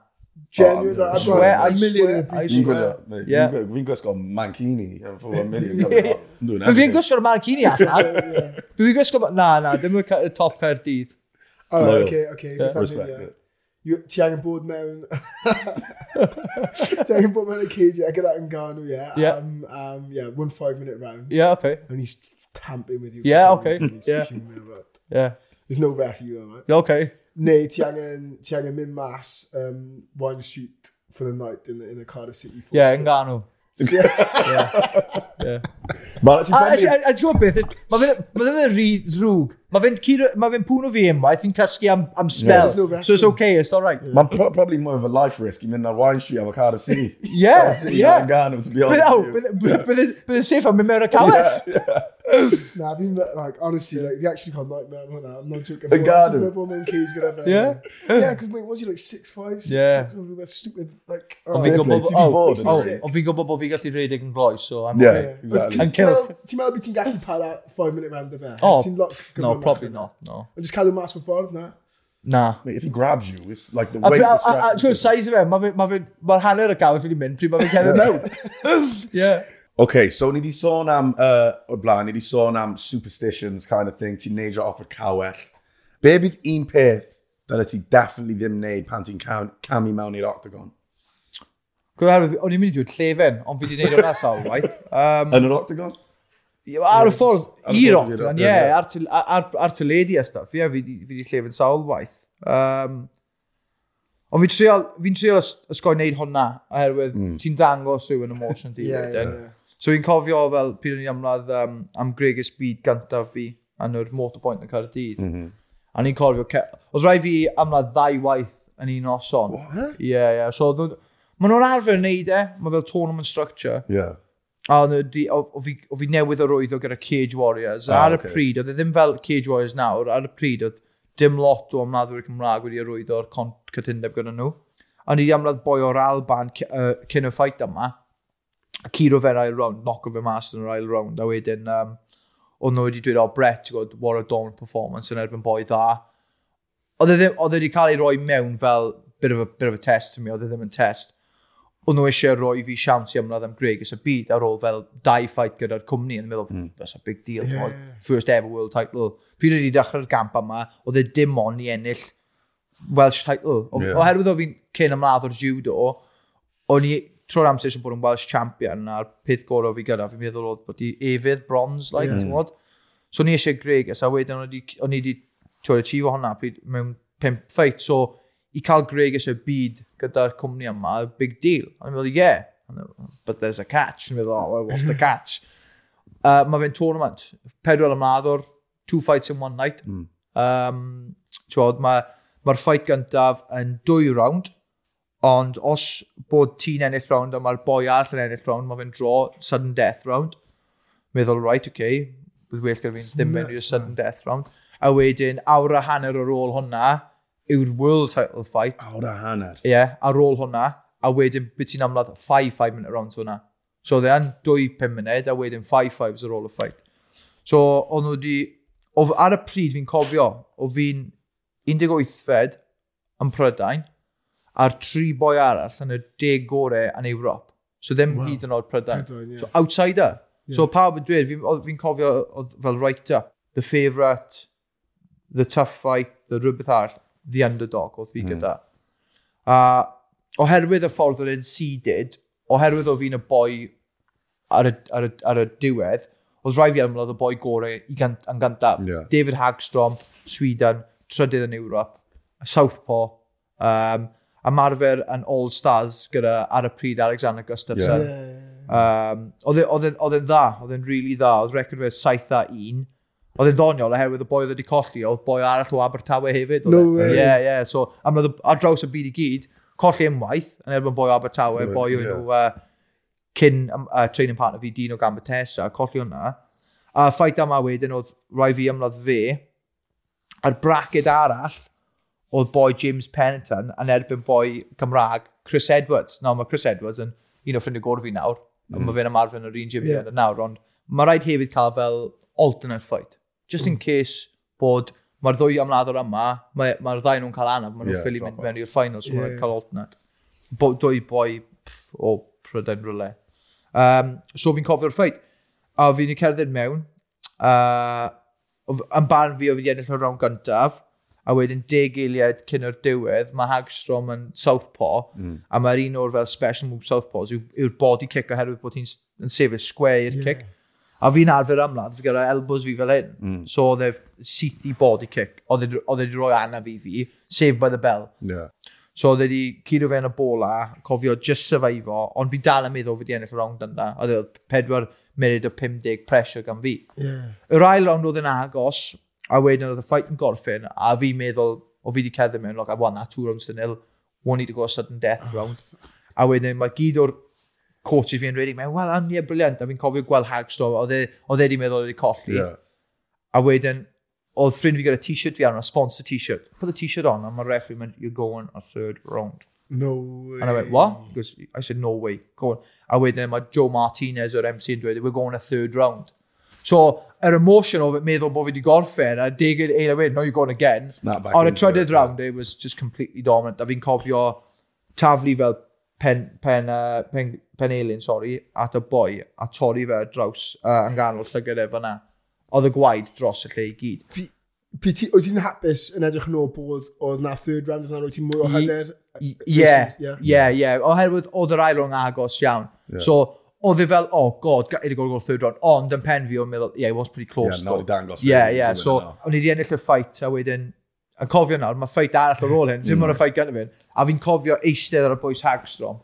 Speaker 1: Genuine,
Speaker 2: oh,
Speaker 1: I
Speaker 3: swear, I
Speaker 1: million in a briefcase.
Speaker 2: Fi'n gwisgo mancini for 1 million.
Speaker 3: Fi'n gwisgo'r mancini allan. Fi'n gwisgo, na, na, ddim y top cair dydd.
Speaker 1: All
Speaker 2: right,
Speaker 1: okay, okay.
Speaker 3: Yeah.
Speaker 2: Respect it.
Speaker 1: ti angen bod mewn ti angen bod mewn y cage gyda Ngannou yeah,
Speaker 3: yeah.
Speaker 1: Um, um, yeah one five minute round
Speaker 3: yeah okay
Speaker 1: and he's tamping with you
Speaker 3: yeah okay yeah. yeah
Speaker 1: there's no ref either right
Speaker 3: okay
Speaker 1: neu ti angen ti angen mynd mas um, one street for the night in the, in the Cardiff City
Speaker 3: yeah Ngannou
Speaker 1: yeah. yeah.
Speaker 3: yeah.
Speaker 2: But actually...
Speaker 3: A, a, a, a, a, a, a, a, a, a, a, Mae fe'n ma fe pwn o fi yma, I think casgu am, am spell.
Speaker 1: Yeah, no
Speaker 3: so it's okay, it's all
Speaker 2: right. Yeah. Mae'n pro probably more of a life risk i mynd ar Wine Street efo Cardiff City.
Speaker 3: yeah, yeah.
Speaker 2: To be honest but, oh.
Speaker 3: But, but, but, but, but it's safe, I'm
Speaker 1: in Yeah, yeah. Na, fi'n, like, honestly, like, fi actually cael nightmare am hwnna, I'm not joking.
Speaker 2: The garden?
Speaker 1: Mae'n bod mewn cage gyda fe.
Speaker 3: Yeah?
Speaker 1: Yeah, because, wait, was he, like, 6'5", 6'6",
Speaker 3: yeah.
Speaker 1: rhywbeth stupid, like... Oh,
Speaker 3: fi'n
Speaker 2: gobo,
Speaker 3: oh, ond fi'n gwybod bod fi'n gallu rhedeg yn gloi, so I'm
Speaker 2: yeah,
Speaker 3: okay.
Speaker 2: Exactly.
Speaker 1: Ti'n meddwl bod ti'n gallu para 5 minute round o fe?
Speaker 3: Oh, no, probably not, no.
Speaker 1: Ond just cadw mas o ffordd, na?
Speaker 3: Na.
Speaker 2: Mate, if he grabs you, it's like the weight
Speaker 3: that's grabbing
Speaker 2: you.
Speaker 3: Ti'n gwybod, size o fe, mae'r hanner y gawr wedi mynd, pryd mae fe'n cerdded mewn. Yeah.
Speaker 2: OK, so ni di sôn am, uh, o'r blaen, ni di sôn am superstitions kind of thing, ti'n neidio off y cawell. Be bydd un peth dyle ti definitely ddim neud pan ti'n cam, camu mewn i'r octagon?
Speaker 3: Gwyharwydd, o'n i'n mynd i dweud llefen, ond fi wedi gwneud o'n asawl, waith. Um,
Speaker 2: Yn yr octagon?
Speaker 3: Ar y ffordd, i'r octagon, ie, ar tyledu a stuff, ie, fi wedi llefen sawl waith. Um, ond fi'n treol, fi treol ysgoi wneud hwnna, oherwydd mm. ti'n dangos rhywun emotion di.
Speaker 1: yeah, yeah, yeah.
Speaker 3: So fi'n cofio fel pryd o'n i ymladd um, am Gregor Speed gyntaf fi yn yr motorpoint yn Caerdydd. Mm -hmm. A ni'n cofio, Ce... oedd rai fi ymladd ddau waith yn un
Speaker 2: oson.
Speaker 3: Ie, ie. Yeah, yeah. So maen nhw'n arfer wneud e, mae fel tournament structure.
Speaker 2: Yeah.
Speaker 3: A o o, fi newydd yr oeddo gyda Cage Warriors.
Speaker 2: Ah,
Speaker 3: ar okay.
Speaker 2: y
Speaker 3: pryd, oedd e ddim fel Cage Warriors nawr, ar y pryd oedd dim lot o ymladdwyr Cymraeg wedi arwyddo'r cytundeb gyda nhw. A ni amlad boi o'r Alban uh, cyn y ffait yma a curo fe'r ail round, noco fe mas yn yr ail round, a wedyn, um, oedd nhw wedi dweud, o Brett, ti'n gwybod, war a dawn performance yn erbyn boi dda. Oedd e ddim, oedd e wedi cael ei roi mewn fel bit of a, bit of a test to me, oedd e ddim yn test. O'n nhw eisiau roi fi siawns i ymladd am Greg ys y byd ar ôl fel dau fight gyda'r cwmni yn meddwl, mm. that's a big deal, yeah. Boy. first ever world title. Pryd e wedi dechrau'r gamp yma, oedd e dim ond i ennill Welsh title. O,
Speaker 2: yeah.
Speaker 3: Oherwydd o fi'n cyn ymladd o'r judo, o'n i trwy'r amser eisiau bod yn Welsh champion, a'r peth gorau fi gyda, fi'n meddwl oedd bod i efydd bronze, like, yeah. ti'n So ni eisiau Greg a wedyn o'n i wedi twyd achieve hwnna mewn pimp ffeit, so i cael Greg eisiau byd gyda'r cwmni yma, a big deal. A ni'n meddwl, yeah, but there's a catch. Ni'n meddwl, oh, well, what's the catch? uh, mae fe'n tournament, pedwar ymladdwr two fights in one night. Mm. Um, Mae'r ma, ma ffait gyntaf yn dwy round, Ond os bod ti'n ennill round a mae'r boi arall yn ennill round, mae fe'n draw sudden death round. Meddwl, right, okay, bydd well gyda fi'n ddim mynd i'r sudden death round. A wedyn, awr a hanner ar ôl hwnna, yw'r world title fight.
Speaker 2: Awr a hanner?
Speaker 3: Ie, yeah, ar ôl hwnna. A wedyn, byd ti'n amlad 5-5 minute rounds hwnna. So, dde yn 2-5 munud, a wedyn 5-5s ar ôl y fight. So, o'n nhw wedi... Ar y pryd fi'n cofio, o fi'n 18fed yn Prydain, a'r tri boi arall yn y deg gorau yn Ewrop. So ddim wow. hyd yn oed Prydain.
Speaker 1: Prydain yeah.
Speaker 3: So outsider. Yeah. So pawb yn dweud, fi'n fi cofio oedd fel right up, the favourite, the tough fight, the rhywbeth arall, the underdog oedd fi mm. gyda. A oherwydd y ffordd oedd e'n seeded, oherwydd oedd fi'n y boi ar y, ar y, ar y diwedd, oedd rai fi ymladd y boi gorau i gant, yn gantaf.
Speaker 2: Yeah.
Speaker 3: David Hagstrom, Sweden, trydydd yn Ewrop, Southpaw, um, ymarfer yn All Stars gyda ar y pryd Alexander Gustafsson.
Speaker 2: Yeah.
Speaker 3: Um, oedd e'n dda, oedd e'n really dda, oedd record fe 7 a 1. Oedd e'n ddoniol oherwydd y boi oedd wedi colli, oedd boi arall o Abertawe hefyd.
Speaker 1: No
Speaker 3: e.
Speaker 1: way.
Speaker 3: Ie, yeah, ie. Yeah. So, am oedd ar draws y byd i gyd, colli unwaith, yn erbyn boi o Abertawe,
Speaker 2: no
Speaker 3: boi o'n yeah. uh, cyn uh, training partner fi, Dino Gambatesa, colli hwnna. A ffaith yma wedyn oedd rhai fi ymladd fe, a'r braced arall, oedd boi James Pennington yn erbyn boi Cymraeg Chris Edwards. Nawr mae Chris Edwards yn un o ffrindiau gorau fi nawr, mm. mae fe'n ymarfer yn yr un gym
Speaker 1: yeah.
Speaker 3: nawr, ond mae rhaid hefyd cael fel alternate fight. Just mm. in case bod mae'r ddwy amlador yma, mae'r mae ddau nhw'n cael anaf, maen nhw'n
Speaker 2: yeah,
Speaker 3: ffili mynd mewn i'r finals, so yeah. mae'n cael alternate. Bo, dwy boi pff, o Prydain ryle. Um, so fi'n cofio'r ffait. a fi'n i cerdded mewn, uh, yn barn fi o fi ennill o'r rawn gyntaf, a wedyn deg eiliad cyn o'r diwedd, mae Hagstrom yn Southpaw, mm. a mae'r un o'r fel special move Southpaws yw'r body kick oherwydd bod hi'n sefyll square i'r
Speaker 1: yeah.
Speaker 3: kick. A fi'n arfer ymladd, fi gyda elbows fi fel hyn. Mm. So oedd e siti body kick, oedd e wedi e rhoi anna fi fi, saved by the bell.
Speaker 2: Yeah.
Speaker 3: So oedd e wedi curo fe yn y bola, cofio just survivo, ond fi dal yn meddwl fi wedi ennill y rownd yna. Oedd e pedwar munud o 50 pressure gan fi.
Speaker 1: Yeah.
Speaker 3: Yr ail rownd oedd yn agos, A wedyn oedd y fight yn gorffen, a fi meddwl, o fi wedi cedd mewn, like, I won that two rounds to nil, one need to go a sudden death ah. round. A wedyn mae gyd o'r coaches fi'n rhaid i mewn, wel, am ie, briliant, a fi'n cofio gweld Hagstrom, oedd e wedi e meddwl oedd e colli.
Speaker 2: Yeah.
Speaker 3: A wedyn, oedd ffrind fi gyda t-shirt fi arno, a sponsor t-shirt. Put the t-shirt on, and my referee went, you're going a third round.
Speaker 1: No way.
Speaker 3: And I went, what? Because I said, no way, go on. A wedyn mae Joe Martinez o'r MC yn dweud, we're going a third round. So, yr emotion of it meddwl bod fi wedi gorffen, a degyd eil a wedyn, no, you're going again. Ond y trydydd round, it was just completely dominant. A fi'n cofio taflu fel pen, pen, uh, pen, pen alien, sorry, at y boi, a torri fe draws uh, yn ganol llygad efo na. Oedd y gwaed dros y lle i gyd.
Speaker 1: Pi ti, oes ti'n hapus yn edrych yn ôl bod oedd na third round yna roedd ti'n mwy o hyder?
Speaker 3: Ie, ie, ie. Oherwydd oedd yr ail o'n agos iawn. Yeah. So, oedd e fel, oh god, it had to go third round. Ond yn pen fi, o'n meddwl, yeah, it was pretty close.
Speaker 2: Yeah, not i dangos.
Speaker 3: Yeah,
Speaker 2: yeah,
Speaker 3: so, o'n i wedi ennill y ffait, a wedyn, yn cofio nawr, mae ffait arall ar ôl hyn, dim ond y ffait gyda fi, a fi'n cofio eistedd ar y bwys Hagstrom,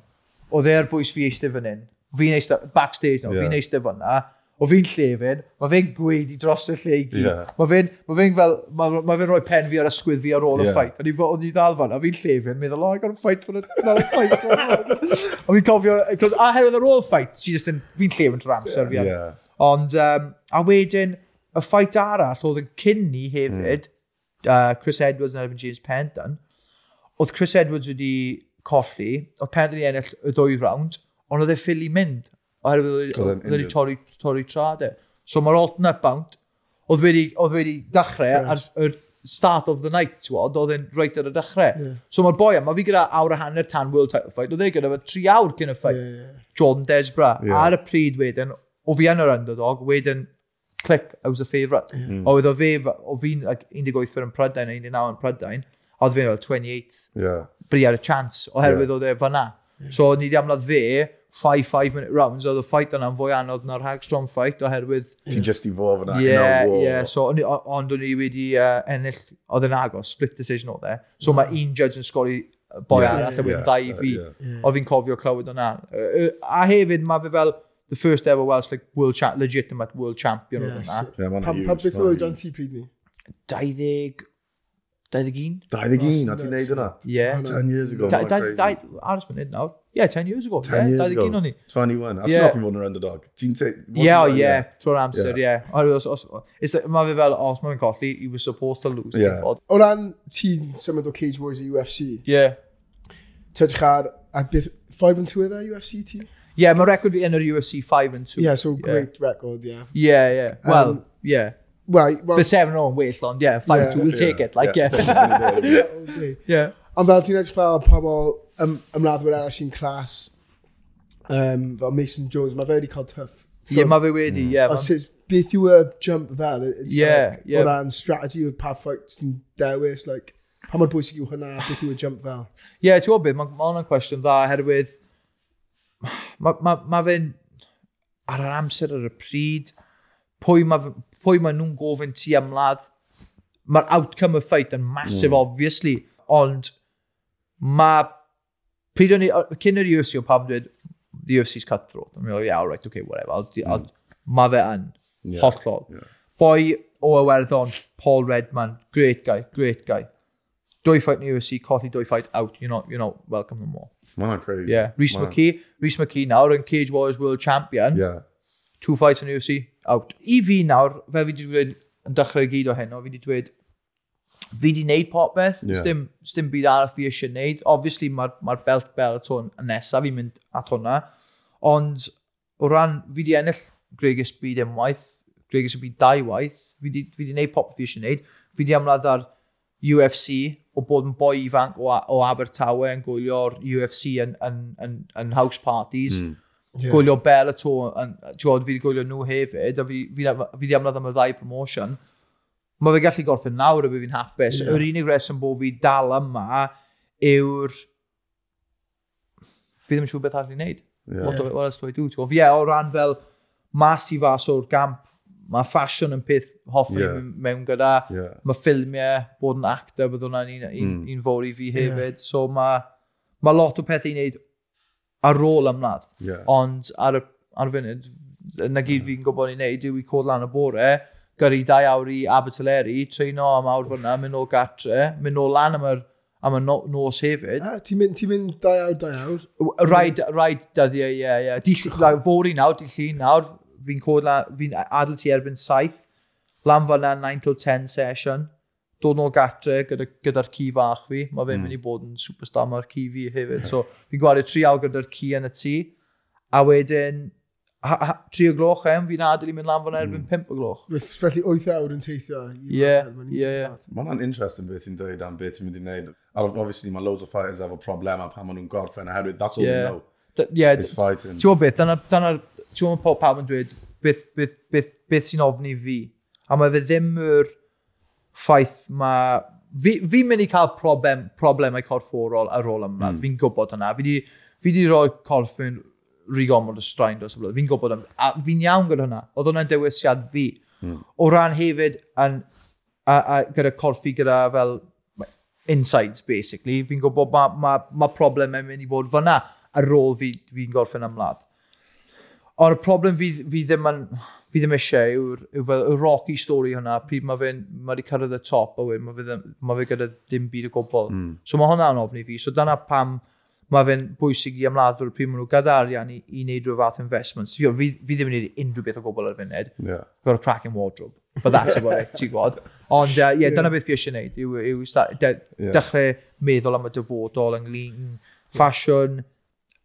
Speaker 3: oedd e'r bwys fi eistedd fan hyn, fi'n eistedd, backstage nawr,
Speaker 2: yeah.
Speaker 3: fi'n eistedd fan na, o fi'n llefyn, mae fe'n gweud i dros y lle i gyd.
Speaker 2: Yeah.
Speaker 3: Mae fe'n ma fe fel, mae ma, ma fe'n rhoi pen fi ar ysgwydd fi ar ôl yeah.
Speaker 2: y
Speaker 3: ffait. A ni fod i ddal fan, a fi'n llefyn, meddwl, oh, I got a fight for another fight. a fi'n cofio, a herwydd ar ôl ffait, si just yn, fi'n llefyn trwy'r amser fi.
Speaker 2: Yeah.
Speaker 3: Ond, um, a wedyn, y ffait arall oedd yn cyn ni hefyd, mm. uh, Chris Edwards yn erbyn James Penton, oedd Chris Edwards wedi colli, oedd Penton i ennill y ddwy rawnd, ond oedd e ffili mynd oherwydd oedd wedi torri, torri tra, de. So mae'r alternate bound, oedd wedi, oedd wedi dechrau ar y start of the night, twod, oedd e'n reit ar y dechrau. Yeah. So mae'r boi, mae fi gyda awr a hanner tan world title fight, oedd e gyda fe tri awr cyn y fight.
Speaker 1: Yeah.
Speaker 3: Jordan Desbra,
Speaker 2: yeah.
Speaker 3: ar y pryd wedyn, o fi yn yr underdog, wedyn click, I was a favourite. Yeah. Oedd o fe, o fi'n like, 18 fyr yn Prydain, 19 yn Prydain, oedd fe'n fel 28,
Speaker 2: Yeah.
Speaker 3: Bri ar y chance, oherwydd yeah. oedd e fyna. Yeah. So, ni wedi amlad fe, five five minute rounds, oedd y fight yna'n fwy anodd na'r Hagstrom fight oherwydd...
Speaker 2: Ti'n just i fod fyna.
Speaker 3: Ie, ie. So, ond o'n i wedi uh, ennill, oedd yn agos, split decision oedd e. So mae un judge yn sgori e, boi
Speaker 2: yeah,
Speaker 3: arall, yeah,
Speaker 2: yeah,
Speaker 3: ddau fi.
Speaker 2: Yeah.
Speaker 3: O fi'n cofio clywed o'na. E, a hefyd mae fe fel the first ever Welsh like, world cha legitimate world champion
Speaker 1: yes. oedd
Speaker 2: yna.
Speaker 1: Pa beth oedd John T. pryd ni?
Speaker 3: 20... 21?
Speaker 2: 21, a ti'n neud yna?
Speaker 3: Yeah.
Speaker 2: 10 years ago.
Speaker 3: Aros mynd nawr. Yeah, 10 years ago.
Speaker 2: 10
Speaker 3: yeah,
Speaker 2: years ago.
Speaker 3: O'n i.
Speaker 2: 21. A ti'n hoffi fod yn yr underdog? Ti'n te...
Speaker 3: Yeah, oh, yeah. Trwy'r amser,
Speaker 2: yeah.
Speaker 3: yeah. Mae fe fel, os mae'n colli, he was supposed to lose.
Speaker 2: Yeah.
Speaker 1: O ran ti'n symud o Cage Wars i UFC?
Speaker 3: Yeah.
Speaker 1: Tydych ar, a beth, 5 and 2 efe UFC ti?
Speaker 3: Yeah, mae record fi yn yr UFC 5 and 2.
Speaker 1: Yeah, so great yeah. record, yeah.
Speaker 3: Yeah, yeah. Um, well,
Speaker 1: um,
Speaker 3: yeah.
Speaker 1: Well, well,
Speaker 3: the 7-0 well ond, yeah, 5-2, we'll yeah, take it, like, yeah. Yeah.
Speaker 1: Ond fel ti'n edrych fel pobl ym, ymladdwyr arall sy'n clas, um, fel Mason Jones, mae fe wedi cael tuff.
Speaker 3: Ie, yeah, mae fe wedi, mm.
Speaker 1: ie.
Speaker 3: Mm.
Speaker 1: Yeah, beth yw y jump fel? It's
Speaker 3: yeah,
Speaker 1: like,
Speaker 3: yeah.
Speaker 1: O ran strategy o'r pa ffaith sy'n dewis, like, pa mor bwysig yw hwnna, beth yw y jump fel?
Speaker 3: Ie, yeah, ti'n gwybod beth, mae ma hwnna'n cwestiwn dda, herwydd, mae ma, ma fe'n, ar yr amser ar y pryd, pwy mae pwy ma nhw'n gofyn ti ymladd, mae'r outcome y fight yn massive, mm. obviously, ond mae pryd o'n i, cyn yr UFC o pam dweud, the UFC's cutthroat. I'm like, yeah, all alright, okay, whatever. I'll, mm. I'll, mae fe yn,
Speaker 2: yeah.
Speaker 3: hollol. Yeah. Boi o Iwerddon, Paul Redman, great guy, great guy. Dwy fight yn UFC, colli dwy fight out, you're not, you're not welcome no more.
Speaker 2: Man, crazy.
Speaker 3: Yeah,
Speaker 2: Rhys
Speaker 3: McKee, Rhys McKee nawr yn Cage Warriors World Champion.
Speaker 2: Yeah.
Speaker 3: Two fights yn UFC, out. I fi nawr, fe fi wedi dweud, yn dechrau gyd o heno, fi wedi dweud, fi di wneud popeth,
Speaker 2: yeah.
Speaker 3: sdim, sdim byd arall fi eisiau wneud. Obviously, mae'r ma, belt ma r belt Bellator yn nesaf fi'n mynd at hwnna. Ond o ran, fi di ennill Gregus byd unwaith, Gregus y byd dau waith, fi di, fi di wneud popeth fi eisiau wneud. Fi di amlad ar UFC, o bod yn boi ifanc o, o Abertawe yn gwylio'r UFC yn, yn, yn, yn house parties. Mm.
Speaker 1: Yeah.
Speaker 3: Gwylio Bellator, ti'n gwybod, fi wedi gwylio nhw hefyd, a fi fi, fi wedi amlad am y ddau promotion mae fe gallu gorffen nawr y bydd fi'n hapus.
Speaker 1: Yeah.
Speaker 3: Yr unig reswm bod fi dal yma yw'r... Fi ddim yn siŵr beth arall i wneud.
Speaker 2: Yeah.
Speaker 3: What, what else do I do? Ie, yeah, o ran fel mas i fas o'r gamp, mae ffasiwn yn peth hoffi yeah. mewn gyda.
Speaker 2: Yeah.
Speaker 3: Mae ffilmiau, bod yn actor, bydd hwnna'n un, un, mm. un fawr i fi hefyd. Yeah. So mae ma lot o pethau i wneud ar ôl ymladd.
Speaker 2: Yeah.
Speaker 3: Ond ar y, ar y funud, na gyd yeah. fi'n gwybod i wneud yw i cod lan y bore, gyrru dau awr i Abertaleri, treino am awr fyna, mynd o gatre, mynd o lan am yr am y no, nos hefyd.
Speaker 1: Ah, ti'n mynd, ti mynd dau awr, dau awr?
Speaker 3: Rhaid, rhaid dyddiau, ie, ie. Dill, fori nawr, dill i nawr, fi'n cod fi'n adl ti erbyn saith, lan fyna 9 till 10 session, dod nôl gatre gyda'r gyda, gyda ci fach fi, mae fe'n mm. mynd i bod yn superstar mae'r ci fi hefyd, so fi'n gwario tri awr gyda'r ci yn y tŷ, a wedyn tri o gloch em, fi'n adael i mynd lan fan erbyn mm. pimp o gloch.
Speaker 1: Felly 8 awr yn teithio.
Speaker 3: Ie, ie.
Speaker 1: Mae
Speaker 2: hwnna'n interesting beth ti'n dweud am beth ti'n mynd i wneud. Obviously, mae loads of fighters efo problema pan maen nhw'n gorffen, oherwydd that's all
Speaker 3: yeah.
Speaker 2: they know.
Speaker 3: Ie,
Speaker 2: it's fighting.
Speaker 3: Ti'n gwybod beth, dyna, ti'n gwybod pob pawb yn dweud beth, beth, beth, beth sy'n ofni fi. A mae fe ddim yr ffaith mae... Fi'n fi mynd i cael problem, problemau corfforol ar ôl yma. Mm. Fi'n gwybod hynna. Fi wedi roi corff yn rigomod o straen dros y blwyddyn. Fi'n gwybod am, a fi'n iawn gyda hynna. Oedd hwnna'n dewisiad fi. Mm. O ran hefyd, an, a, a, gyda corffi, gyda fel insides, basically, fi'n gwybod mae ma, ma problem yn mynd i bod fyna ar ôl fi'n fi, fi gorffen ymladd. Ond y problem fi, fi ddim yn... Fi ddim eisiau yw'r yw, yw, yw rocky stori hwnna, pryd mae fe'n... Mae wedi cyrraedd y top a wedyn mae fe, ma fe gyda dim byd o gwbl. Mm. So mae hwnna'n ofni fi. So dyna pam mae fe'n bwysig i ymladdwyr pryd maen nhw gyda arian i, i wneud rhyw fath investments. Fi, fi, fi ddim yn gwneud unrhyw beth o gwbl ar fyned.
Speaker 2: Yeah.
Speaker 3: Fi'n gwneud crack in wardrobe. But that's about it, ti'n gwybod. Ond ie, uh, yeah, dyna beth fi eisiau gwneud. Yw, yw start, de,
Speaker 2: yeah.
Speaker 3: dechrau meddwl am y dyfodol ynglyn ffasiwn,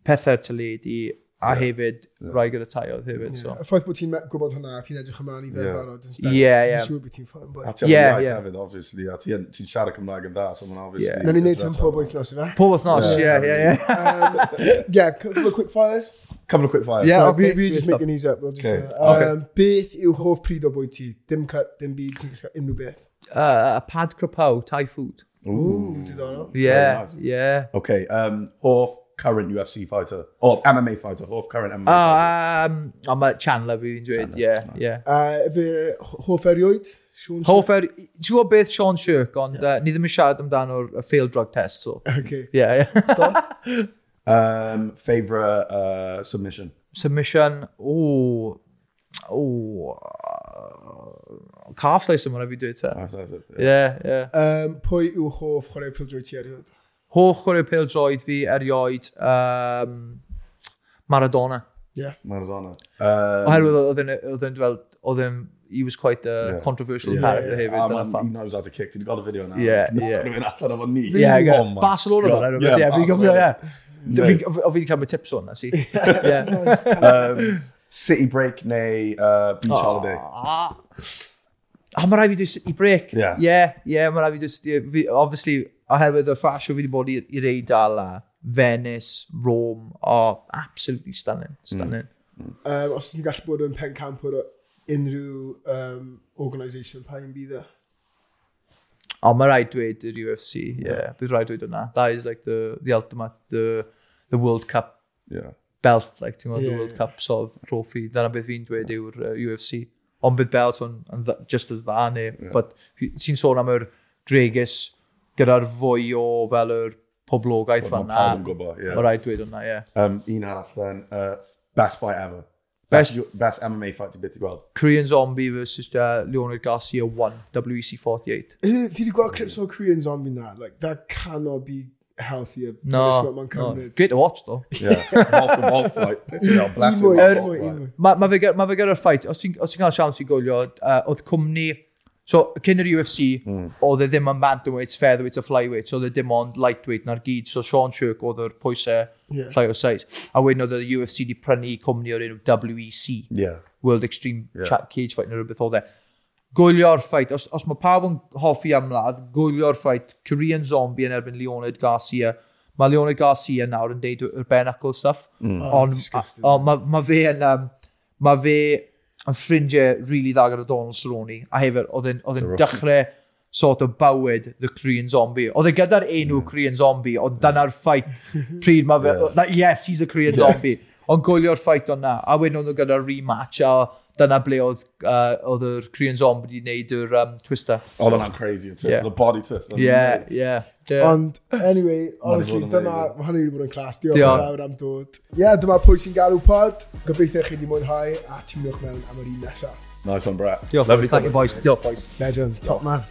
Speaker 3: pethau'r pethau a yeah. hefyd yeah. rai gyda tai oedd hefyd. Yeah. So.
Speaker 1: Y ffaith bod ti'n gwybod hwnna, ti'n edrych ymlaen i fe
Speaker 2: yeah.
Speaker 1: barod, ti'n
Speaker 3: yeah,
Speaker 1: siŵr bod ti'n ffordd yn bwyd.
Speaker 2: A ti'n yeah,
Speaker 3: yeah.
Speaker 2: hefyd, obviously, a ti'n siarad Cymraeg yn dda, so mae'n obviously...
Speaker 3: Yeah.
Speaker 1: Nawn ni wneud hyn pob wythnos i fe?
Speaker 3: Pob wythnos, ie, ie, ie.
Speaker 1: Yeah, um, couple of quick fires.
Speaker 2: Couple of quick fires.
Speaker 3: Yeah,
Speaker 1: no,
Speaker 3: okay,
Speaker 1: we, we just making these up.
Speaker 2: Okay.
Speaker 1: Um, beth yw hoff pryd o bwyd ti? Dim cut, dim byd, ti'n gallu unrhyw beth.
Speaker 3: Uh, a pad crapaw, Thai food.
Speaker 1: Ooh, diddorol.
Speaker 3: Yeah, yeah.
Speaker 2: Okay, um, hoff current UFC fighter, or MMA fighter, hoff current MMA oh, ah,
Speaker 3: um, ond mae Chandler fi fi'n dweud, ie, ie.
Speaker 1: Uh, fe, hoff erioed? Sean
Speaker 3: Hoff er, ti'n gwybod beth Sean Shirk, ond yeah. uh, ni ddim yn siarad amdano'r failed drug test, so.
Speaker 1: Okay.
Speaker 3: Yeah, yeah.
Speaker 2: um, favourite uh, submission?
Speaker 3: Submission, o, o, uh, calf slice yma na fi dweud
Speaker 2: te.
Speaker 3: Ie, ie.
Speaker 1: Pwy yw hoff chwarae pildroi ti erioed?
Speaker 3: hoff chwarae pêl-droed fi erioed um, Maradona.
Speaker 1: Yeah.
Speaker 2: Maradona. Um,
Speaker 3: Oherwydd oedd yn, oedd yn, he was quite a
Speaker 2: yeah.
Speaker 3: controversial
Speaker 1: yeah,
Speaker 3: character
Speaker 1: yeah,
Speaker 3: hefyd.
Speaker 2: Ah,
Speaker 3: a
Speaker 2: man, un oes at y kick, ti'n gweld y fideo yna.
Speaker 3: Yeah, yeah.
Speaker 2: Rwy'n allan efo ni.
Speaker 3: Yeah,
Speaker 2: oh,
Speaker 3: Barcelona fan, I
Speaker 2: yeah,
Speaker 3: Yeah, fi'n gofio, yeah. O fi wedi cael mynd tips o'n, as
Speaker 2: i. City Break neu uh, Beach oh. Holiday.
Speaker 3: Ah, mae rai fi dweud City Break.
Speaker 2: Yeah.
Speaker 3: Yeah, yeah mae rai fi dweud... Obviously, oherwydd y ffasio fi wedi bod i'r eidal a Venice, Rome, oh, absolutely stunning, mm. stunning. Mm.
Speaker 1: Um, os ti'n gallu bod yn pen camp o'r unrhyw um, organisation pa'n bydd e?
Speaker 3: O, mae rhaid dweud yr UFC, ie. Yeah. Bydd rhaid dweud hwnna. That is like the, the ultimate, the, the World Cup
Speaker 2: yeah.
Speaker 3: belt, like, ti'n gwybod,
Speaker 1: yeah,
Speaker 3: the World
Speaker 1: yeah.
Speaker 3: Cup sort of trophy. Dyna beth fi'n dweud yw'r uh, UFC. Ond bydd belt on, on just as that, neu. Yeah. But ti'n sôn am yr dregus gyda'r fwy o fel yr poblogaeth fan
Speaker 2: na. Pawb yn gwybod, ie.
Speaker 3: Yeah. Rhaid dweud hwnna, ie. Yeah.
Speaker 2: Um, un arall then, uh, best fight ever.
Speaker 3: Best,
Speaker 2: best, best MMA fight ti beth i gweld.
Speaker 3: Korean Zombie versus uh, Leonard Garcia 1, WEC 48.
Speaker 1: Fi wedi gweld clips o Korean Zombie na, like, that cannot be healthier.
Speaker 3: No, no. Great to watch, though.
Speaker 2: Yeah, Hulk and Hulk fight. Yeah,
Speaker 1: blessing Hulk
Speaker 2: fight.
Speaker 3: Mae ma fe gyda'r fight, os ti'n cael siawns i gwylio, uh, oedd cwmni So, cyn yr UFC,
Speaker 2: mm.
Speaker 3: oedd e ddim yn bantamweight, featherweight a flyweight, so oedd e dim ond lightweight na'r gyd. So, Sean Shirk oedd yr pwysau
Speaker 1: yeah.
Speaker 3: llai o size. A wedyn oedd y UFC wedi prynu cwmni o'r enw WEC,
Speaker 2: yeah.
Speaker 3: World Extreme
Speaker 2: yeah.
Speaker 3: Cage Fight, neu rhywbeth oedd e. Gwylio'r ffait, os, os mae pawb yn hoffi amladd, gwylio'r ffait, Korean Zombie yn erbyn Leonid Garcia, mae Leonid Garcia nawr yn deud yr benacl stuff, mm. ond
Speaker 1: oh,
Speaker 3: on, mae ma fe yn, um, ma fe yn ffrindiau rili really dda gyda Donald Cerrone, a hefyd, oedd
Speaker 2: yn
Speaker 3: dechrau sort of bywyd The Korean Zombie. Oedd e gyda'r enw yeah. Korean Zombie, ond dyna'r ffait pryd mae fe, yeah. yes, he's a Korean yeah. Zombie. Ond gwylio'r ffait o'na, a wedyn oedd nhw gyda'r rematch, a dyna ble oedd, uh, oedd yr Korean Zombie wedi gwneud yr um, twister.
Speaker 2: Oedd oh, hwnna'n crazy, twist,
Speaker 3: yeah.
Speaker 2: the body twist.
Speaker 3: Yeah, yeah, yeah.
Speaker 1: Ond, anyway, honestly,
Speaker 2: dyna,
Speaker 1: mae hynny wedi bod yn clas, diolch yn fawr am dod. Ie, yeah, dyma pwy sy'n galw pod. Gobeithio chi wedi mwynhau, a tîmiwch mewn am yr un nesaf.
Speaker 2: Nice one, Brett.
Speaker 3: Diolch,
Speaker 2: Lovely
Speaker 3: thank you, boys. Diolch, boys.
Speaker 1: Legend, top man.